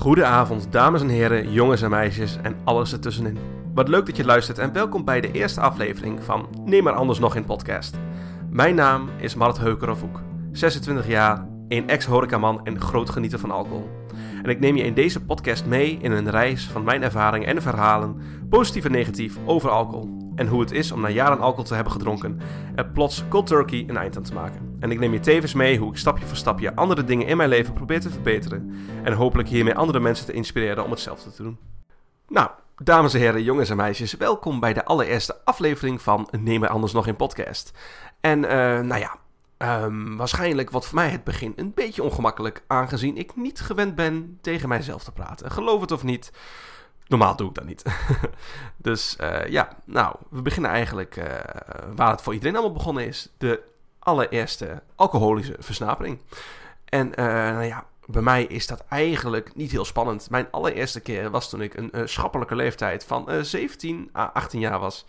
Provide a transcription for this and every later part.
Goedenavond, dames en heren, jongens en meisjes en alles ertussenin. Wat leuk dat je luistert en welkom bij de eerste aflevering van Neem maar anders nog in podcast. Mijn naam is Mart Heukerovoek, 26 jaar, een ex-horecaman en groot genieter van alcohol. En ik neem je in deze podcast mee in een reis van mijn ervaringen en verhalen, positief en negatief, over alcohol. En hoe het is om na jaren alcohol te hebben gedronken er plots cold turkey een eind aan te maken. En ik neem je tevens mee hoe ik stapje voor stapje andere dingen in mijn leven probeer te verbeteren. En hopelijk hiermee andere mensen te inspireren om hetzelfde te doen. Nou, dames en heren, jongens en meisjes, welkom bij de allereerste aflevering van Neem mij anders nog in podcast. En eh, nou ja, ehm, waarschijnlijk wordt voor mij het begin een beetje ongemakkelijk, aangezien ik niet gewend ben tegen mijzelf te praten. Geloof het of niet, normaal doe ik dat niet. dus eh, ja, nou, we beginnen eigenlijk eh, waar het voor iedereen allemaal begonnen is. De allereerste alcoholische versnapering. En eh, nou ja, bij mij is dat eigenlijk niet heel spannend. Mijn allereerste keer was toen ik een uh, schappelijke leeftijd van 17 à 18 jaar was.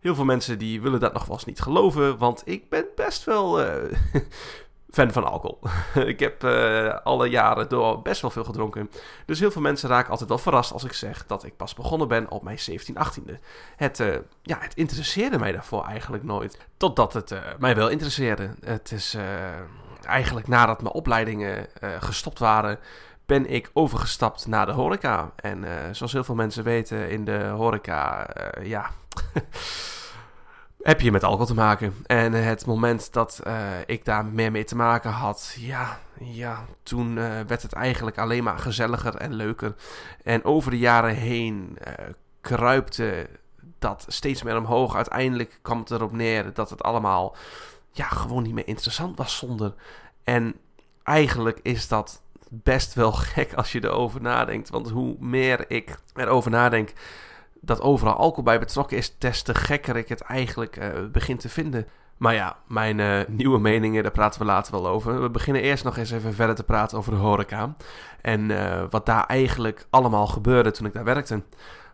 Heel veel mensen die willen dat nog wel eens niet geloven, want ik ben best wel fan van alcohol. ik heb uh, alle jaren door best wel veel gedronken. Dus heel veel mensen raken altijd wel verrast als ik zeg dat ik pas begonnen ben op mijn 17, 18e. Het, uh, ja, het interesseerde mij daarvoor eigenlijk nooit. Totdat het uh, mij wel interesseerde. Het is eigenlijk nadat mijn opleidingen gestopt waren, ben ik overgestapt naar de horeca. En zoals heel veel mensen weten in de horeca, ja heb je met alcohol te maken. En het moment dat uh, ik daar meer mee te maken had, ja, ja toen uh, werd het eigenlijk alleen maar gezelliger en leuker. En over de jaren heen uh, kruipte dat steeds meer omhoog. Uiteindelijk kwam het erop neer dat het allemaal ja, gewoon niet meer interessant was zonder. En eigenlijk is dat best wel gek als je erover nadenkt. Want hoe meer ik erover nadenk dat overal alcohol bij betrokken is, des te gekker ik het eigenlijk uh, begin te vinden. Maar ja, mijn uh, nieuwe meningen, daar praten we later wel over. We beginnen eerst nog eens even verder te praten over de horeca. En uh, wat daar eigenlijk allemaal gebeurde toen ik daar werkte.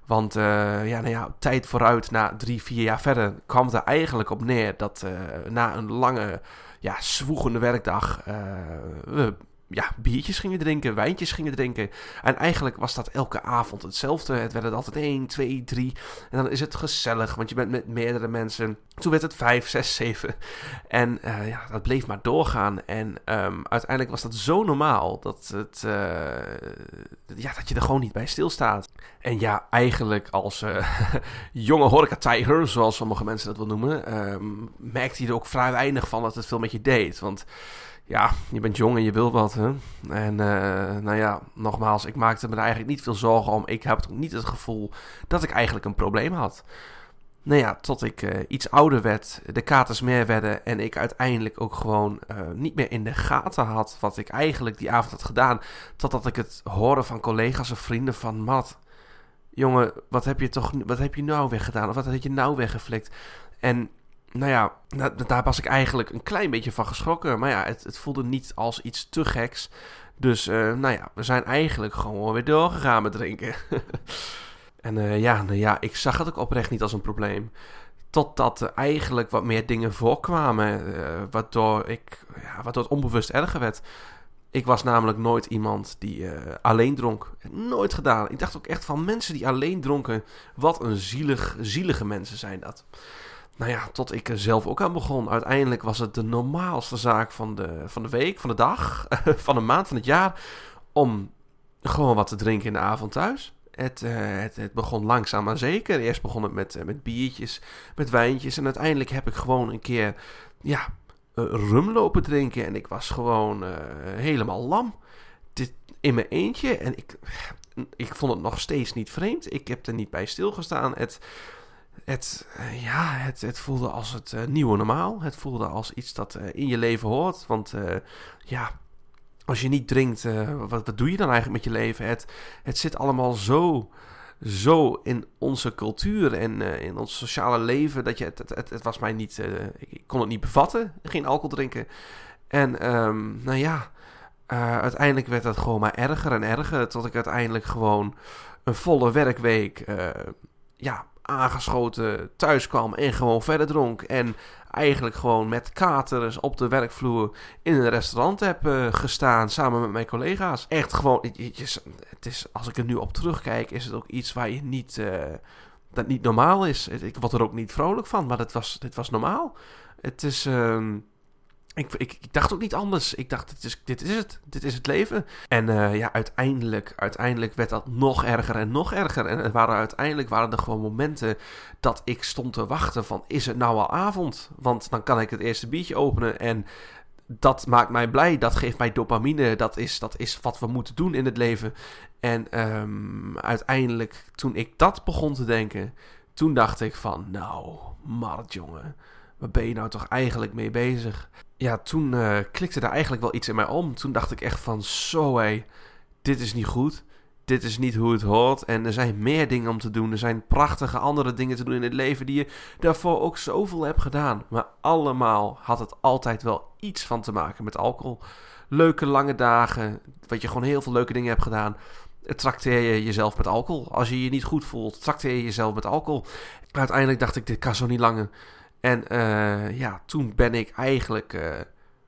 Want ja, nou ja, tijd vooruit, na drie, vier jaar verder, kwam het er eigenlijk op neer dat na een lange, ja, zwoegende werkdag we ja, biertjes gingen drinken, wijntjes gingen drinken. En eigenlijk was dat elke avond hetzelfde. Het werden altijd 1, 2, 3. En dan is het gezellig, want je bent met meerdere mensen. Toen werd het 5, 6, 7. En uh, ja, dat bleef maar doorgaan. En um, uiteindelijk was dat zo normaal dat, het, uh, ja, dat je er gewoon niet bij stilstaat. En ja, eigenlijk als uh, jonge horeca-tijger, zoals sommige mensen dat wil noemen, um, merkte je er ook vrij weinig van dat het veel met je deed. Want ja, je bent jong en je wil wat. Hè? En uh, nou ja, nogmaals, ik maakte me eigenlijk niet veel zorgen om. Ik heb niet het gevoel dat ik eigenlijk een probleem had. Nou ja, tot ik uh, iets ouder werd, de katers meer werden en ik uiteindelijk ook gewoon uh, niet meer in de gaten had wat ik eigenlijk die avond had gedaan. Totdat ik het hoorde van collega's of vrienden van Mat. Jongen, wat heb je toch, wat heb je nou weer gedaan? Of wat heb je nou weer geflikt? En nou ja, daar was ik eigenlijk een klein beetje van geschrokken. Maar ja, het, het voelde niet als iets te geks. Dus uh, nou ja, we zijn eigenlijk gewoon weer doorgegaan met drinken. en uh, ja, nou ja, ik zag het ook oprecht niet als een probleem. Totdat er eigenlijk wat meer dingen voorkwamen, uh, waardoor, ik, ja, het onbewust erger werd. Ik was namelijk nooit iemand die alleen dronk. Nooit gedaan. Ik dacht ook echt van mensen die alleen dronken. Wat een zielig, zielige mensen zijn dat. Nou ja, tot ik er zelf ook aan begon. Uiteindelijk was het de normaalste zaak van de, van de week, van de dag, van de maand, van het jaar. Om gewoon wat te drinken in de avond thuis. Het, uh, het, begon langzaam maar zeker. Eerst begon het met, uh, met biertjes, met wijntjes. En uiteindelijk heb ik gewoon een keer ja, uh, rum lopen drinken. En ik was gewoon helemaal lam. Dit in mijn eentje. En ik, ik vond het nog steeds niet vreemd. Ik heb er niet bij stilgestaan. Het het, uh, ja, het, het voelde als het uh, nieuwe normaal. Het voelde als iets dat uh, in je leven hoort. Want ja, als je niet drinkt, wat, wat doe je dan eigenlijk met je leven? Het, het zit allemaal zo, zo in onze cultuur en in ons sociale leven. Dat je, het, het, het, was mij niet, ik kon het niet bevatten, geen alcohol drinken. En um, nou ja, uiteindelijk werd het gewoon maar erger en erger. Tot ik uiteindelijk gewoon een volle werkweek ja, aangeschoten thuis kwam en gewoon verder dronk. En eigenlijk gewoon met katers op de werkvloer in een restaurant heb uh, gestaan samen met mijn collega's. Echt gewoon, het is, als ik er nu op terugkijk, is het ook iets waar je niet, uh, dat niet normaal is. Ik word er ook niet vrolijk van, maar dit was, dit was normaal. Het is... Uh, ik, ik, dacht ook niet anders. Ik dacht, dit is, dit is het. Dit is het leven. En uh, ja, uiteindelijk, uiteindelijk werd dat nog erger en nog erger. En er waren, uiteindelijk waren er gewoon momenten dat ik stond te wachten van... is het nou al avond? Want dan kan ik het eerste biertje openen en... Dat maakt mij blij, dat geeft mij dopamine, dat is, dat is wat we moeten doen in het leven. En um, uiteindelijk, toen ik dat begon te denken, toen dacht ik van, nou, Mart jongen, waar ben je nou toch eigenlijk mee bezig? ja, toen uh, klikte daar eigenlijk wel iets in mij om. Toen dacht ik echt van, zo hé, dit is niet goed. Dit is niet hoe het hoort. En er zijn meer dingen om te doen. Er zijn prachtige andere dingen te doen in het leven die je daarvoor ook zoveel hebt gedaan. Maar allemaal had het altijd wel iets van te maken met alcohol. Leuke lange dagen, wat je gewoon heel veel leuke dingen hebt gedaan. Trakteer je jezelf met alcohol. Als je je niet goed voelt, trakteer je jezelf met alcohol. Uiteindelijk dacht ik, dit kan zo niet langer. En uh, ja, toen ben ik eigenlijk uh,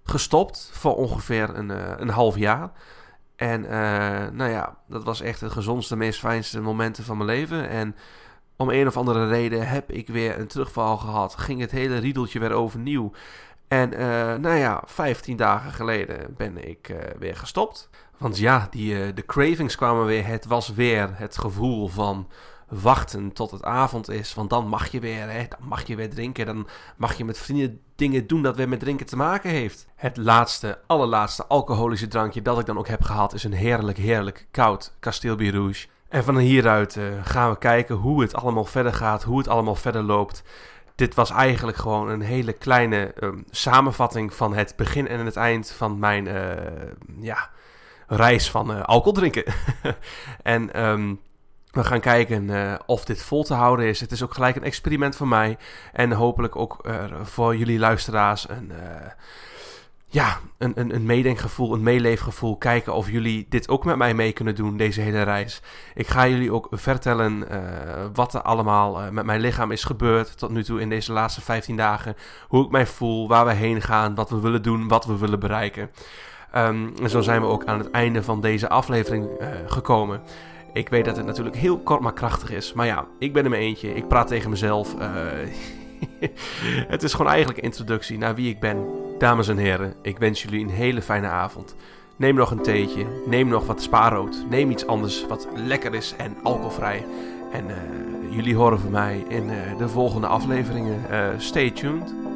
gestopt voor ongeveer een, uh, een half jaar. En nou ja, dat was echt de gezondste, meest fijnste momenten van mijn leven. En om een of andere reden heb ik weer een terugval gehad. Ging het hele riedeltje weer overnieuw. En nou ja, 15 dagen geleden ben ik weer gestopt. Want ja, die, de cravings kwamen weer. Het was weer het gevoel van wachten tot het avond is. Want dan mag je weer, hè, dan mag je weer drinken. Dan mag je met vrienden dingen doen dat weer met drinken te maken heeft. Het laatste, allerlaatste alcoholische drankje dat ik dan ook heb gehad is een heerlijk, heerlijk koud Castelbier Rouge. En van hieruit uh, gaan we kijken hoe het allemaal verder gaat, hoe het allemaal verder loopt. Dit was eigenlijk gewoon een hele kleine um, samenvatting van het begin en het eind van mijn uh, ja, reis van uh, alcohol drinken. en um, we gaan kijken uh, of dit vol te houden is. Het is ook gelijk een experiment voor mij. En hopelijk ook uh, voor jullie luisteraars een, uh, ja, een, een, een meedenkgevoel, een meeleefgevoel. Kijken of jullie dit ook met mij mee kunnen doen, deze hele reis. Ik ga jullie ook vertellen wat er allemaal met mijn lichaam is gebeurd tot nu toe in deze laatste 15 dagen. Hoe ik mij voel, waar we heen gaan, wat we willen doen, wat we willen bereiken. Um, en zo zijn we ook aan het einde van deze aflevering gekomen. Ik weet dat het natuurlijk heel kort maar krachtig is. Maar ja, ik ben er mijn eentje. Ik praat tegen mezelf. Uh, het is gewoon eigenlijk een introductie naar wie ik ben. Dames en heren, ik wens jullie een hele fijne avond. Neem nog een theetje. Neem nog wat spaarrood. Neem iets anders wat lekker is en alcoholvrij. En uh, jullie horen van mij in uh, de volgende afleveringen. stay tuned.